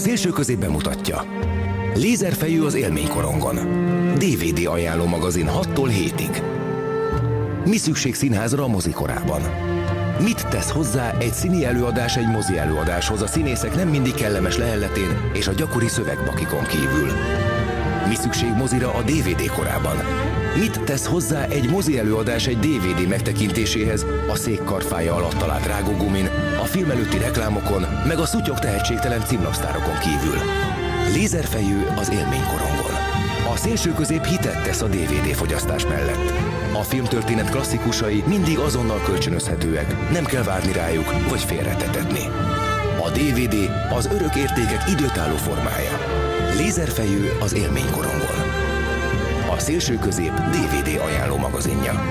szélső középben mutatja. Lézerfejű az élménykorongon. DVD ajánló magazin 6-tól 7-ig. Mi szükség színházra a mozikorában? Mit tesz hozzá egy színi előadás egy mozi előadáshoz a színészek nem mindig kellemes lehelletén és a gyakori szövegbakikon kívül? Mi szükség mozira a DVD korában? Mit tesz hozzá egy mozi előadás egy DVD megtekintéséhez a szék karfája alatt talált rágógumin, a film előtti reklámokon, meg a szutyok tehetségtelen címlapsztárokon kívül? Lézerfejű az élménykorongon. A szélső közép hitet tesz a DVD fogyasztás mellett. A filmtörténet klasszikusai mindig azonnal kölcsönözhetőek, nem kell várni rájuk vagy félretetetni. A DVD az örök értékek időtálló formája. Lézerfejű az élménykorongon. A szélső közép DVD ajánló magazinja.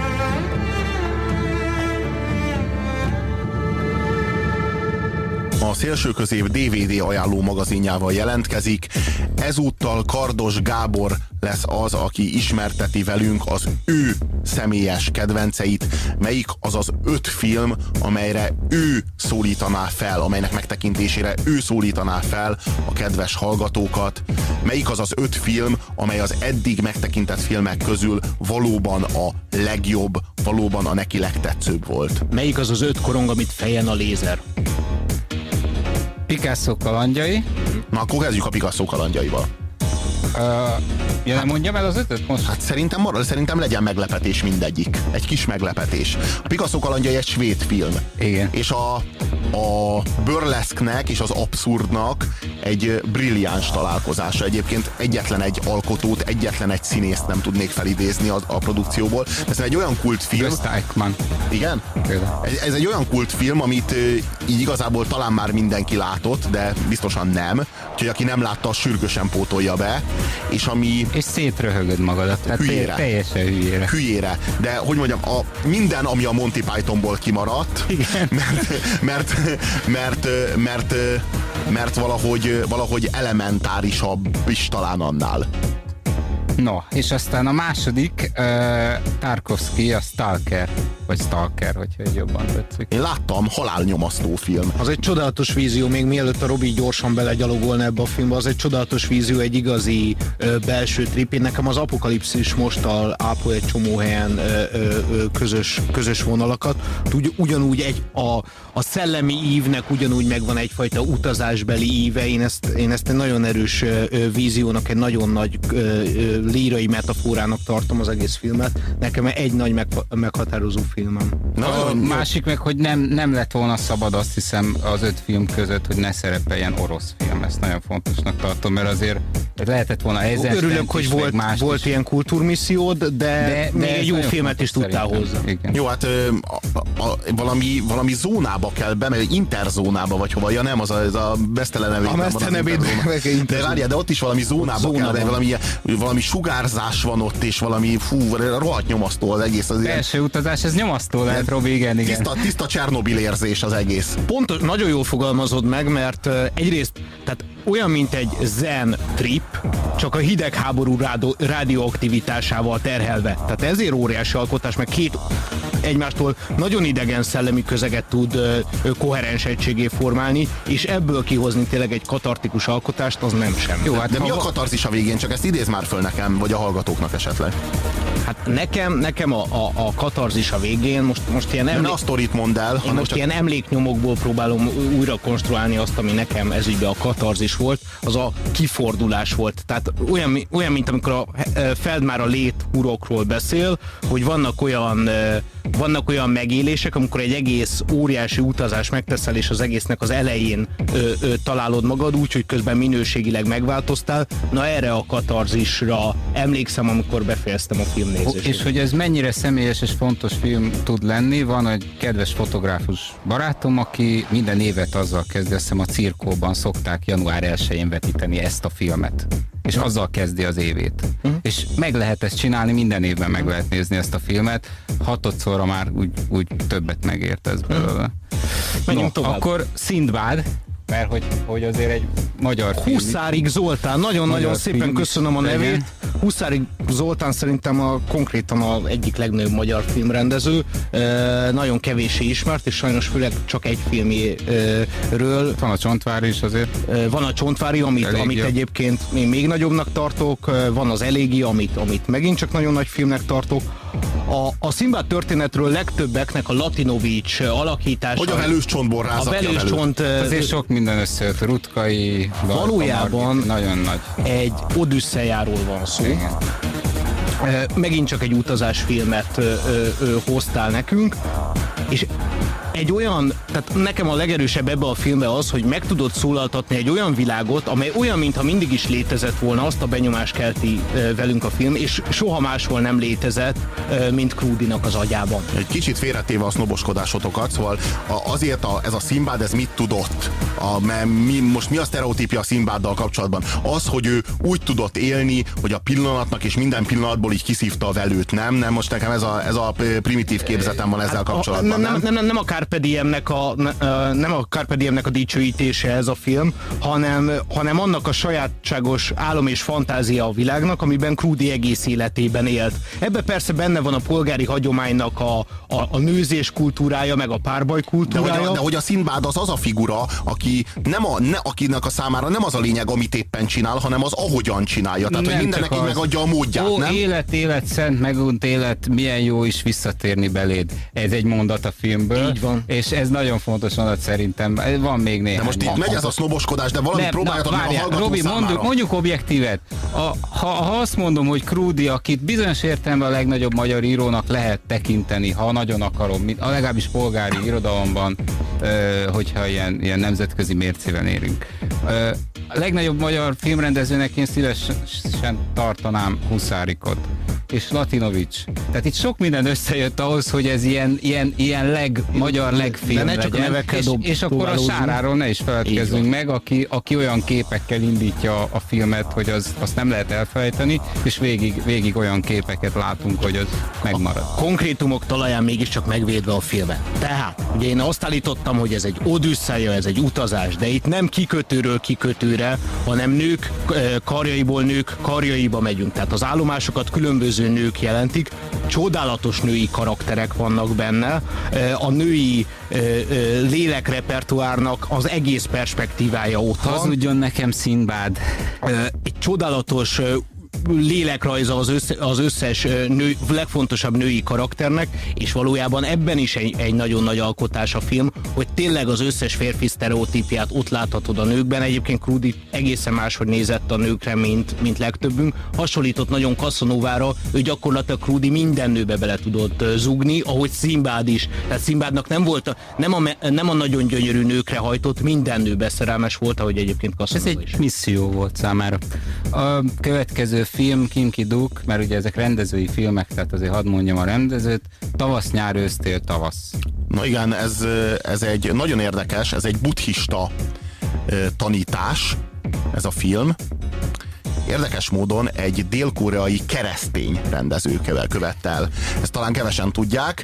A szélső közép DVD ajánló magazinjával jelentkezik. Ezúttal Kardos Gábor lesz az, aki ismerteti velünk az ő személyes kedvenceit, melyik az az öt film, amelyre ő szólítaná fel, amelynek megtekintésére ő szólítaná fel a kedves hallgatókat, melyik az az öt film, amely az eddig megtekintett filmek közül valóban a legjobb, valóban a neki legtetszőbb volt. Melyik az az öt korong, amit fejen a lézer? Picasso kalandjai. Na, akkor kezdjük a Picasso kalandjaival. Uh, ja, nem mondjam el az ötöt most? Hát szerintem, marad, szerintem legyen meglepetés mindegyik. Egy kis meglepetés. A Picasso kalandjai egy svéd film. Igen. És a, a burlesknek és az abszurdnak egy brilliáns találkozása. Egyébként egyetlen egy alkotót, egyetlen egy színészt nem tudnék felidézni a, a produkcióból. Ez egy olyan kultfilm. Ekman. Igen? Ez, ez egy olyan kultfilm, amit így igazából talán már mindenki látott, de biztosan nem. Úgyhogy aki nem látta, sürgősen pótolja be. És ami... És szétröhögöd magadat. Tehát hülyére. Teljesen hülyére. Hülyére. De hogy mondjam, a, minden, ami a Monty Pythonból kimaradt, Igen. Mert, mert, mert, mert, mert valahogy, valahogy elementárisabb is talán annál. No, és aztán a második, uh, Tarkovsky, a Stalker, vagy Stalker, hogyha egy jobban tetszik. Én láttam, halálnyomasztó film. Az egy csodálatos vízió, még mielőtt a Robi gyorsan belegyalogolna ebbe a filmbe, az egy csodálatos vízió, egy igazi ö, belső trip. Én nekem az apokalipszis most ápol egy csomó helyen ö, ö, közös, közös vonalakat. Ugy, ugyanúgy egy, a, a szellemi ívnek ugyanúgy megvan egyfajta utazásbeli íve. Én ezt, én ezt egy nagyon erős ö, víziónak, egy nagyon nagy ö, lírai metaforának tartom az egész filmet. Nekem egy nagy meg, meghatározó filmem. Na, a másik meg, hogy nem, nem lett volna szabad azt hiszem az öt film között, hogy ne szerepeljen orosz film. Ezt nagyon fontosnak tartom, mert azért lehetett volna ezer Örülök, hogy volt, más volt ilyen kultúrmissziód, de, de, még egy jó filmet is tudtál hozzá. Igen. Jó, hát a, a, a, valami, valami zónába kell be, mert interzónába vagy hova. Ja nem, az a, az a Mesztelen A Mesztelen De várjál, de ott is valami zónába zóna kell, be, valami, valami sugárzás van ott, és valami fú, rohadt nyomasztó az egész. Az Belső ilyen... utazás, ez nyomasztó lehet, Robi, igen, igen. Tiszta, tiszta Csernobil érzés az egész. Pontos, nagyon jól fogalmazod meg, mert egyrészt, tehát olyan, mint egy zen trip, csak a hidegháború rádióaktivitásával terhelve. Tehát ezért óriási alkotás, meg két egymástól nagyon idegen szellemi közeget tud ö, koherens egységé formálni, és ebből kihozni tényleg egy katartikus alkotást, az nem sem. Jó, hát de mi a katarzis a végén? Csak ezt idéz már föl nekem, vagy a hallgatóknak esetleg. Hát nekem, nekem a, a, a katarzis a végén, most, most ilyen emlék... Ne a sztorit mondd el. Én most csak... ilyen emléknyomokból próbálom újra konstruálni azt, ami nekem ezügybe a katarzis volt, az a kifordulás volt. Tehát olyan, olyan mint amikor a Feldmár a lét urokról beszél, hogy vannak olyan vannak olyan megélések, amikor egy egész óriási utazás megteszel, és az egésznek az elején ö, ö, találod magad úgy, hogy közben minőségileg megváltoztál. Na erre a katarzisra emlékszem, amikor befejeztem a filmnézést. És hogy ez mennyire személyes és fontos film tud lenni, van egy kedves fotográfus barátom, aki minden évet azzal kezdi, azt a cirkóban szokták január 1-én vetíteni ezt a filmet és azzal kezdi az évét. Uh-huh. És meg lehet ezt csinálni, minden évben meg lehet nézni ezt a filmet, hatodszorra már úgy, úgy többet megért ez belőle. Uh-huh. No, tovább. Akkor Szindbád, mert hogy, hogy azért egy magyar film. Huszárig Zoltán, nagyon-nagyon szépen köszönöm a nevét. Huszári Zoltán szerintem a, konkrétan a egyik legnagyobb magyar filmrendező, nagyon kevéssé ismert, és sajnos főleg csak egy filmről. Van a Csontvári is azért. Van a Csontvári, amit, amit egyébként én még nagyobbnak tartok, van az Elégi, amit, amit megint csak nagyon nagy filmnek tartok. A, a Szimbát történetről legtöbbeknek a Latinovics alakítása. Hogy a velős csontból A velős csont. Azért sok minden összejött. Rutkai, Valójában nagyon nagy. egy odüsszejáról van szó. Igen megint csak egy utazásfilmet ö, ö, ö, hoztál nekünk, és egy olyan, tehát nekem a legerősebb ebbe a filmbe az, hogy meg tudod szólaltatni egy olyan világot, amely olyan, mintha mindig is létezett volna, azt a benyomást kelti velünk a film, és soha máshol nem létezett, mint Krúdinak az agyában. Egy kicsit félretéve a sznoboskodásotokat, szóval azért a, ez a Szimbád, ez mit tudott? A, mi, most mi a sztereotípia a Szimbáddal kapcsolatban? Az, hogy ő úgy tudott élni, hogy a pillanatnak és minden pillanatból így kiszívta a velőt, nem? Nem, most nekem ez a, ez a primitív képzetem van ezzel hát, kapcsolatban. Nem, nem, nem, nem a Carpe Diemnek a, nem a Carpe Diemnek a dicsőítése ez a film, hanem, hanem annak a sajátságos álom és fantázia a világnak, amiben Krúdi egész életében élt. Ebbe persze benne van a polgári hagyománynak a, a, a nőzés kultúrája, meg a párbaj kultúrája. De hogy a, de hogy a Szindbád az az a figura, aki nem a, ne, akinek a számára nem az a lényeg, amit éppen csinál, hanem az ahogyan csinálja. Tehát, nem hogy mindennek így megadja a módját, Ó, nem? élet, élet, szent, megunt élet, milyen jó is visszatérni beléd. Ez egy mondat a filmből. Így van. És ez nagyon fontos mondat szerintem. Van még néhány. De most itt megy ez a sznoboskodás, de valamit próbáljatok meg a hallgató Robi, számára. mondjuk, mondjuk objektívet. A, ha, ha azt mondom, hogy Krúdi, akit bizonyos értelemben a legnagyobb magyar írónak lehet tekinteni, ha nagyon akarom, a legalábbis polgári irodalomban, hogyha ilyen, ilyen nemzetközi mércével érünk. A legnagyobb magyar filmrendezőnek én szívesen tartanám Huszárikot és Latinovics. Tehát itt sok minden összejött ahhoz, hogy ez ilyen, ilyen, ilyen leg, magyar legfilm ne csak legyen. És, dob, és akkor a Sáráról ne is feledkezzünk meg, aki, aki olyan képekkel indítja a filmet, hogy az, azt nem lehet elfelejteni, és végig, végig olyan képeket látunk, hogy az megmarad. A konkrétumok talaján mégiscsak megvédve a filmet. Tehát, ugye én azt állítottam, hogy ez egy odüsszeja, ez egy utazás, de itt nem kikötőről kikötőre, hanem nők karjaiból nők karjaiba megyünk. Tehát az állomásokat különböző különböző nők jelentik, csodálatos női karakterek vannak benne, a női lélekrepertoárnak az egész perspektívája ott van. Hazudjon nekem Színbád. Egy csodálatos lélekrajza az, össze, az összes nő, legfontosabb női karakternek, és valójában ebben is egy, egy nagyon nagy alkotás a film, hogy tényleg az összes férfi sztereotípiát ott láthatod a nőkben. Egyébként Krudi egészen máshogy nézett a nőkre, mint, mint legtöbbünk. Hasonlított nagyon Cassanovára, ő gyakorlatilag Krudi minden nőbe bele tudott zugni, ahogy Szimbád is. Tehát Szimbádnak nem volt a, nem, a, nem a nagyon gyönyörű nőkre hajtott, minden nőbe szerelmes volt, ahogy egyébként Casanova Ez egy is. misszió volt számára. A következő film Kinki Duk, mert ugye ezek rendezői filmek, tehát azért hadd mondjam a rendezőt, tavasz, nyár, ősztél, tavasz. Na igen, ez, ez egy nagyon érdekes, ez egy buddhista tanítás, ez a film. Érdekes módon egy dél-koreai keresztény rendezőkevel követte el. Ezt talán kevesen tudják.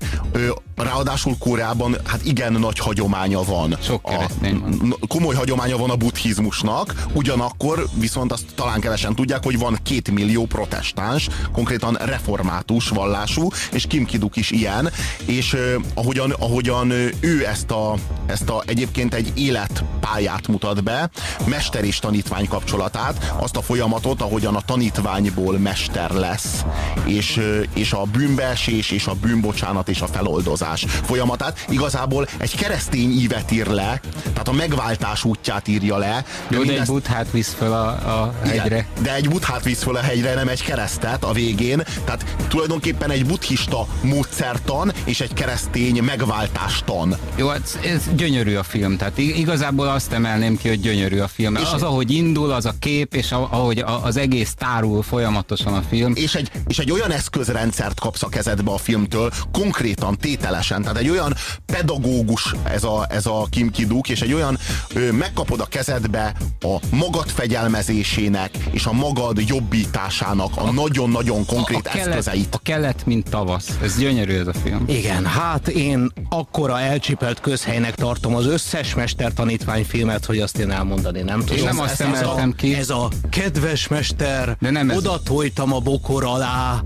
Ráadásul Koreában hát igen nagy hagyománya van. Sok keresztény van. Komoly hagyománya van a buddhizmusnak, ugyanakkor viszont azt talán kevesen tudják, hogy van két millió protestáns, konkrétan református vallású, és Kim Kiduk is ilyen, és eh, ahogyan, ahogyan ő ezt a, ezt a egyébként egy életpályát mutat be, mester és tanítvány kapcsolatát, azt a folyamatot, ahogyan a tanítványból mester lesz, és, és a bűnbeesés, és a bűnbocsánat, és a feloldozás változás folyamatát. Igazából egy keresztény ívet ír le, tehát a megváltás útját írja le. Jó, de egy buthát visz fel a, a hegyre. Igen, de egy buthát visz fel a hegyre, nem egy keresztet a végén. Tehát tulajdonképpen egy buddhista módszertan és egy keresztény megváltástan. Jó, ez, hát ez gyönyörű a film. Tehát igazából azt emelném ki, hogy gyönyörű a film. És az, ahogy indul, az a kép, és ahogy az egész tárul folyamatosan a film. És egy, és egy olyan eszközrendszert kapsz a kezedbe a filmtől, konkrétan tétel hitelesen. Tehát egy olyan pedagógus ez a, ez a Kim Kiduk, és egy olyan ö, megkapod a kezedbe a magad fegyelmezésének és a magad jobbításának a nagyon-nagyon konkrét a, a eszközeit. Kelet, a kelet, mint tavasz. Ez gyönyörű ez a film. Igen, hát én akkora elcsipelt közhelynek tartom az összes mestertanítvány filmet, hogy azt én elmondani nem tudom. Én nem azt ez, emeltem a, ki. Ez a kedves mester, De nem ez- oda tojtam a bokor alá,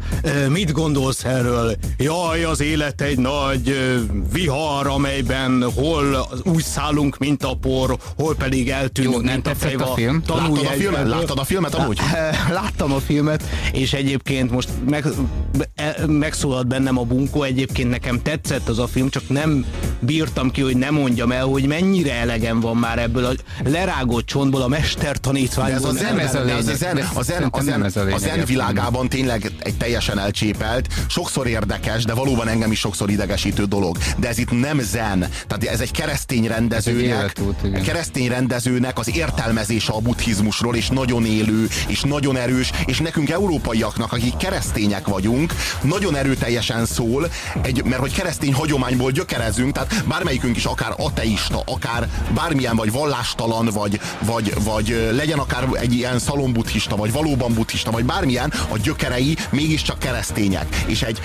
mit gondolsz erről? Jaj, az élet egy nagy ö, vihar, amelyben hol úgy szállunk, mint a por, hol pedig eltűnünk, Jó, nem mint a tetszett a fejva. film? Tanulj Láttad a egy- filmet? Láttad a filmet amúgy? Láttam a filmet, és egyébként most meg, e- megszólalt bennem a bunkó, egyébként nekem tetszett az a film, csak nem bírtam ki, hogy ne mondjam el, hogy mennyire elegem van már ebből a lerágott csontból, a mester De tanítványból. ez a zen, nem ez a de az a lényeg. zen, a zen, a zen, nem ez a a lényeg zen világában tényleg egy teljesen elcsépelt, sokszor érdekes, de valóban engem is sokszor idegesítő dolog. De ez itt nem zen. Tehát ez egy keresztény rendezőnek, igen. a keresztény rendezőnek az értelmezése a buddhizmusról, és nagyon élő, és nagyon erős, és nekünk európaiaknak, akik keresztények vagyunk, nagyon erőteljesen szól, egy, mert hogy keresztény hagyományból gyökerezünk, tehát bármelyikünk is akár ateista, akár bármilyen, vagy vallástalan, vagy, vagy, vagy legyen akár egy ilyen szalombuddhista, vagy valóban buddhista, vagy bármilyen, a gyökerei mégiscsak keresztények. És egy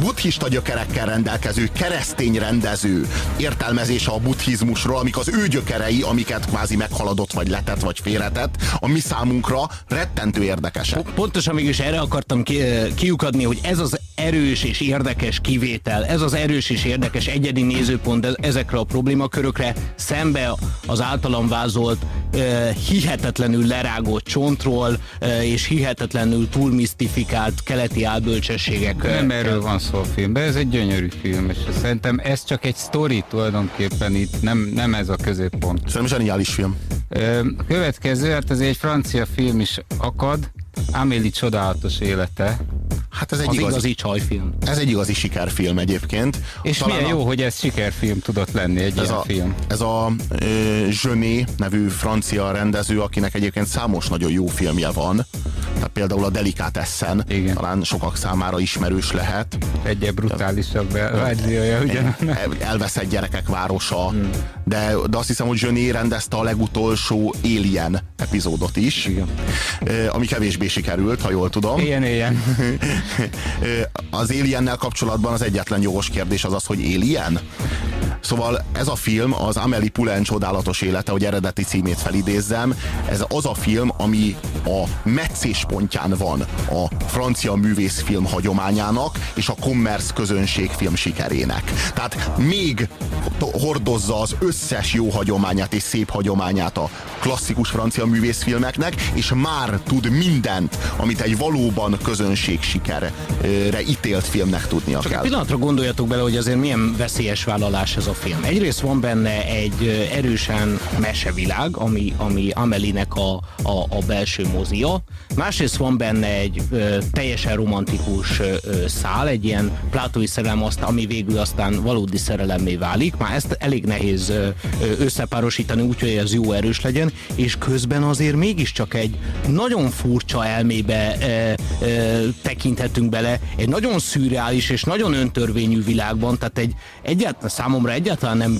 buddhista gyökerekkel rendelkező keresztény rendező értelmezése a buddhizmusról, amik az ő gyökerei, amiket kvázi meghaladott, vagy letett, vagy félretett, a mi számunkra rettentő érdekesek. Pontosan mégis erre akartam ki, kiukadni, hogy ez az erős és érdekes kivétel, ez az erős és érdekes egyedi nézőpont ez- ezekre a problémakörökre szembe az általam vázolt eh, hihetetlenül lerágott csontról és hihetetlenül túlmisztifikált keleti álbölcsességek. Nem erről van szó a filmben, ez egy gyönyörű film, és szerintem ez csak egy sztori tulajdonképpen itt, nem, nem ez a középpont. Szerintem zseniális film. Következő, hát ez egy francia film is akad, Amélie csodálatos élete. Hát ez egy Az igazi, igazi csajfilm. ez egy igazi sikerfilm egyébként. És Talán milyen a- jó, hogy ez sikerfilm tudott lenni, egy ez ilyen a, film. ez a Zsöné nevű francia rendező, akinek egyébként számos nagyon jó filmje van. Tehát például a Delicatessen Igen. talán sokak számára ismerős lehet. Egy brutálisabb verziója, ugyan? El- Elveszett gyerekek városa. De, de azt hiszem, hogy Zsöné rendezte a legutolsó Alien epizódot is. Igen. Ö, Ami kevésbé sikerült, ha jól tudom. Ilyen, ilyen. Az Aliennel kapcsolatban az egyetlen jogos kérdés az az, hogy Alien? Szóval ez a film, az Amelie Poulain csodálatos élete, hogy eredeti címét felidézzem, ez az a film, ami a meccéspontján van a francia művészfilm hagyományának és a commerce közönségfilm sikerének. Tehát még hordozza az összes jó hagyományát és szép hagyományát a klasszikus francia művészfilmeknek, és már tud mindent, amit egy valóban közönség sikerre ítélt filmnek tudnia Csak egy kell. pillanatra gondoljatok bele, hogy azért milyen veszélyes vállalás ez a film. Egyrészt van benne egy erősen mesevilág, ami, ami Amelinek a, a, a belső mozia. Másrészt van benne egy ö, teljesen romantikus ö, szál, egy ilyen plátói szerelem, azt, ami végül aztán valódi szerelemmé válik. Már ezt elég nehéz összepárosítani úgy, hogy ez jó erős legyen, és közben azért mégiscsak egy nagyon furcsa elmébe ö, ö, tekinthetünk bele, egy nagyon szürreális és nagyon öntörvényű világban, tehát egy egyáltalán, számomra egyáltalán nem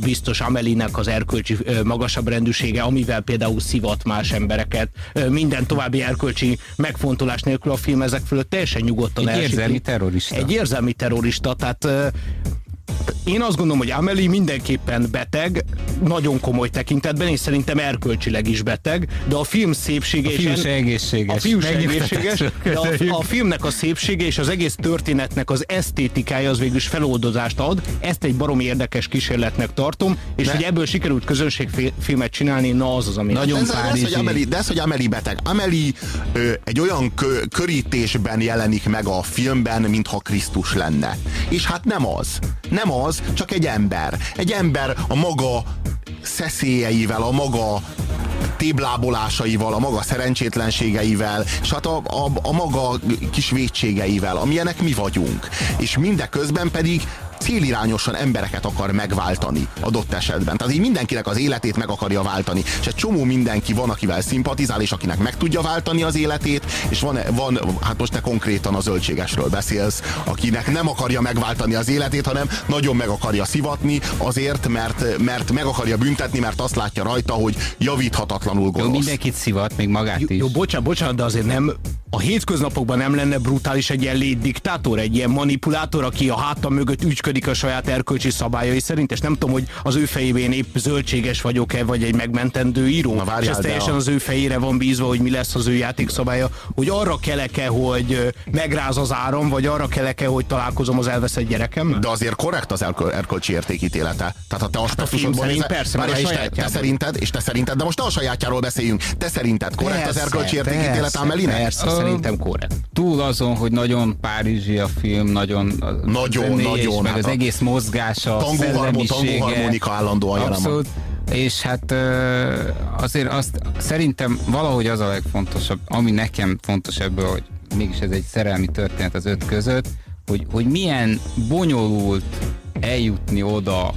biztos Amelinek az erkölcsi magasabb rendűsége, amivel például szivat más embereket, minden további erkölcsi megfontolás nélkül a film ezek fölött teljesen nyugodtan Egy elsipli. érzelmi terrorista. Egy érzelmi terrorista, tehát én azt gondolom, hogy Amelie mindenképpen beteg, nagyon komoly tekintetben, és szerintem erkölcsileg is beteg, de a film szépsége A és fiú se egészséges. a fiú se egészséges, de a, a filmnek a szépsége és az egész történetnek az esztétikája az végül is feloldozást ad. Ezt egy baromi érdekes kísérletnek tartom, és De- hogy ebből sikerült közönségfilmet csinálni, na az az, ami... Nagyon ez, de, ez, hogy párizsi. Amelie, de ez, hogy Amelie beteg. Amelie ö, egy olyan kö, körítésben jelenik meg a filmben, mintha Krisztus lenne. És hát nem az. Nem az, csak egy ember. Egy ember a maga szeszélyeivel, a maga téblábolásaival, a maga szerencsétlenségeivel, és hát a, a, a maga kis vétségeivel, amilyenek mi vagyunk. És mindeközben pedig célirányosan embereket akar megváltani adott esetben. Tehát így mindenkinek az életét meg akarja váltani. És egy csomó mindenki van, akivel szimpatizál, és akinek meg tudja váltani az életét, és van, van hát most te konkrétan a zöldségesről beszélsz, akinek nem akarja megváltani az életét, hanem nagyon meg akarja szivatni azért, mert, mert meg akarja büntetni, mert azt látja rajta, hogy javíthatatlanul gonosz. Jó, mindenkit szivat, még magát is. Jó, bocsánat, bocsánat, de azért nem a hétköznapokban nem lenne brutális egy ilyen létdiktátor, egy ilyen manipulátor, aki a hátam mögött ügyködik a saját erkölcsi szabályai szerint, és nem tudom, hogy az ő fejében épp zöldséges vagyok-e, vagy egy megmentendő író. Na, várjál, és ez teljesen a... az ő fejére van bízva, hogy mi lesz az ő játékszabálya, hogy arra keleke, hogy megráz az áram, vagy arra keleke, hogy találkozom az elveszett gyerekem. De azért korrekt az erkölcsi értékítélete. Tehát ha te azt hát szerint, persze, már és te, te, szerinted, és te szerinted, de most ne a sajátjáról beszéljünk. Te szerinted korrekt persze, az erkölcsi értékítélet, Amelinek? Persze, szerintem korrekt. Túl azon, hogy nagyon párizsi a film, nagyon nagyon, nagyon, meg hát az egész mozgása, tangó, harmonika állandóan Abszolút. És hát azért azt szerintem valahogy az a legfontosabb, ami nekem fontos ebből, hogy mégis ez egy szerelmi történet az öt között, hogy, hogy milyen bonyolult eljutni oda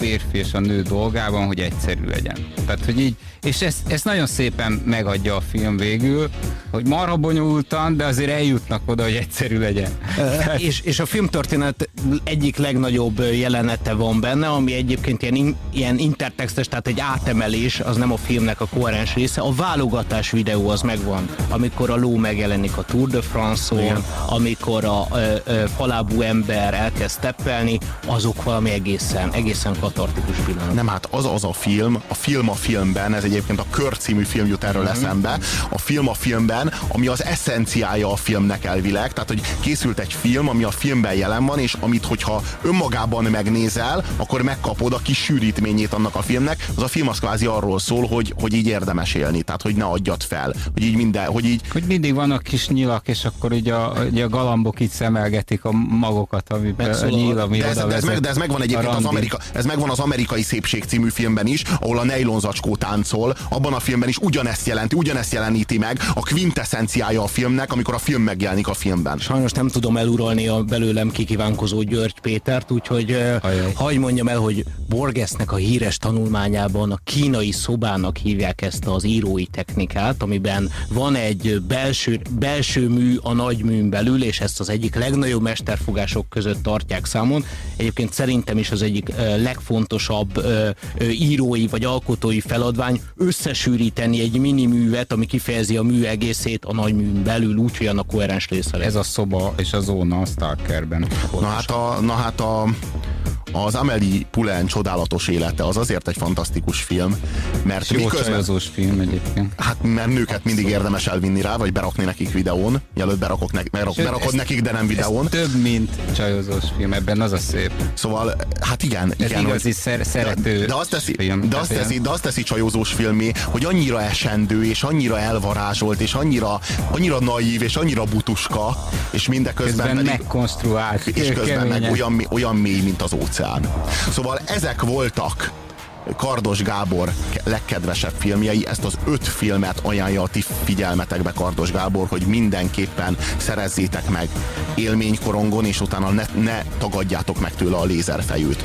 férfi és a nő dolgában, hogy egyszerű legyen. Tehát, hogy így, és ezt, ezt nagyon szépen megadja a film végül, hogy marha bonyolultan, de azért eljutnak oda, hogy egyszerű legyen. És, és a filmtörténet egyik legnagyobb jelenete van benne, ami egyébként ilyen, ilyen intertextes, tehát egy átemelés, az nem a filmnek a koherens része. A válogatás videó az megvan, amikor a ló megjelenik a Tour de France-on, amikor a ö, ö, falábú ember elkezd steppelni, azok valami egészen, egészen katartikus pillanat. Nem, hát az az a film, a film a filmben, ez egyébként a Kör című film jut erről mm-hmm. eszembe, a film a filmben, ami az eszenciája a filmnek elvileg, tehát hogy készült egy film, ami a filmben jelen van, és amit hogyha önmagában megnézel, akkor megkapod a kis sűrítményét annak a filmnek. Az a film az kvázi arról szól, hogy, hogy így érdemes élni, tehát hogy ne adjad fel, hogy így minden, hogy így... Hogy mindig vannak kis nyilak, és akkor így a, így a galambok így szemelgetik a magokat, amiben a nyíl, ami de ez, de ez, meg, de ez megvan egyébként az, Amerika, ez megvan az Amerikai Szépség című filmben is, ahol a nejlonzacskó táncol, abban a filmben is ugyanezt jelenti, ugyanezt jeleníti meg a quintessenciája a filmnek, amikor a film megjelenik a filmben. Sajnos nem tudom eluralni a belőlem kikívánkozó György Pétert, úgyhogy hagyj mondjam el, hogy Borgesnek a híres tanulmányában a kínai szobának hívják ezt az írói technikát, amiben van egy belső, belső mű a nagy műn belül, és ezt az egyik legnagyobb mesterfogások között tartják számon. Egyébként szerintem is az egyik legfontosabb írói vagy alkotói feladvány összesűríteni egy mini művet, ami kifejezi a mű egészét a nagy műn belül, úgy, hogy annak koherens része Ez a szoba és a zóna a Stalkerben. Na hát a, na hát a az Amelie Poulain csodálatos élete az azért egy fantasztikus film, mert jó miközben... film egyébként. Hát mert nőket mindig érdemes elvinni rá, vagy berakni nekik videón, mielőtt berakok ne, berak, Sőt, berakod ez, nekik, de nem videón. Több, mint csajozós film, ebben az a szép. Szóval, hát igen. Ez igen igazi hogy, szer- szerető de, azt teszi, film. De azt, teszi, de azt teszi csajozós filmé, hogy annyira esendő, és annyira elvarázsolt, és annyira, annyira naív, és annyira butuska, és mindeközben közben pedig, megkonstruált. És közben meg olyan, olyan mély, mint az óceán óceán. Szóval ezek voltak Kardos Gábor legkedvesebb filmjei, ezt az öt filmet ajánlja a ti figyelmetekbe Kardos Gábor, hogy mindenképpen szerezzétek meg élménykorongon, és utána ne, ne tagadjátok meg tőle a lézerfejűt.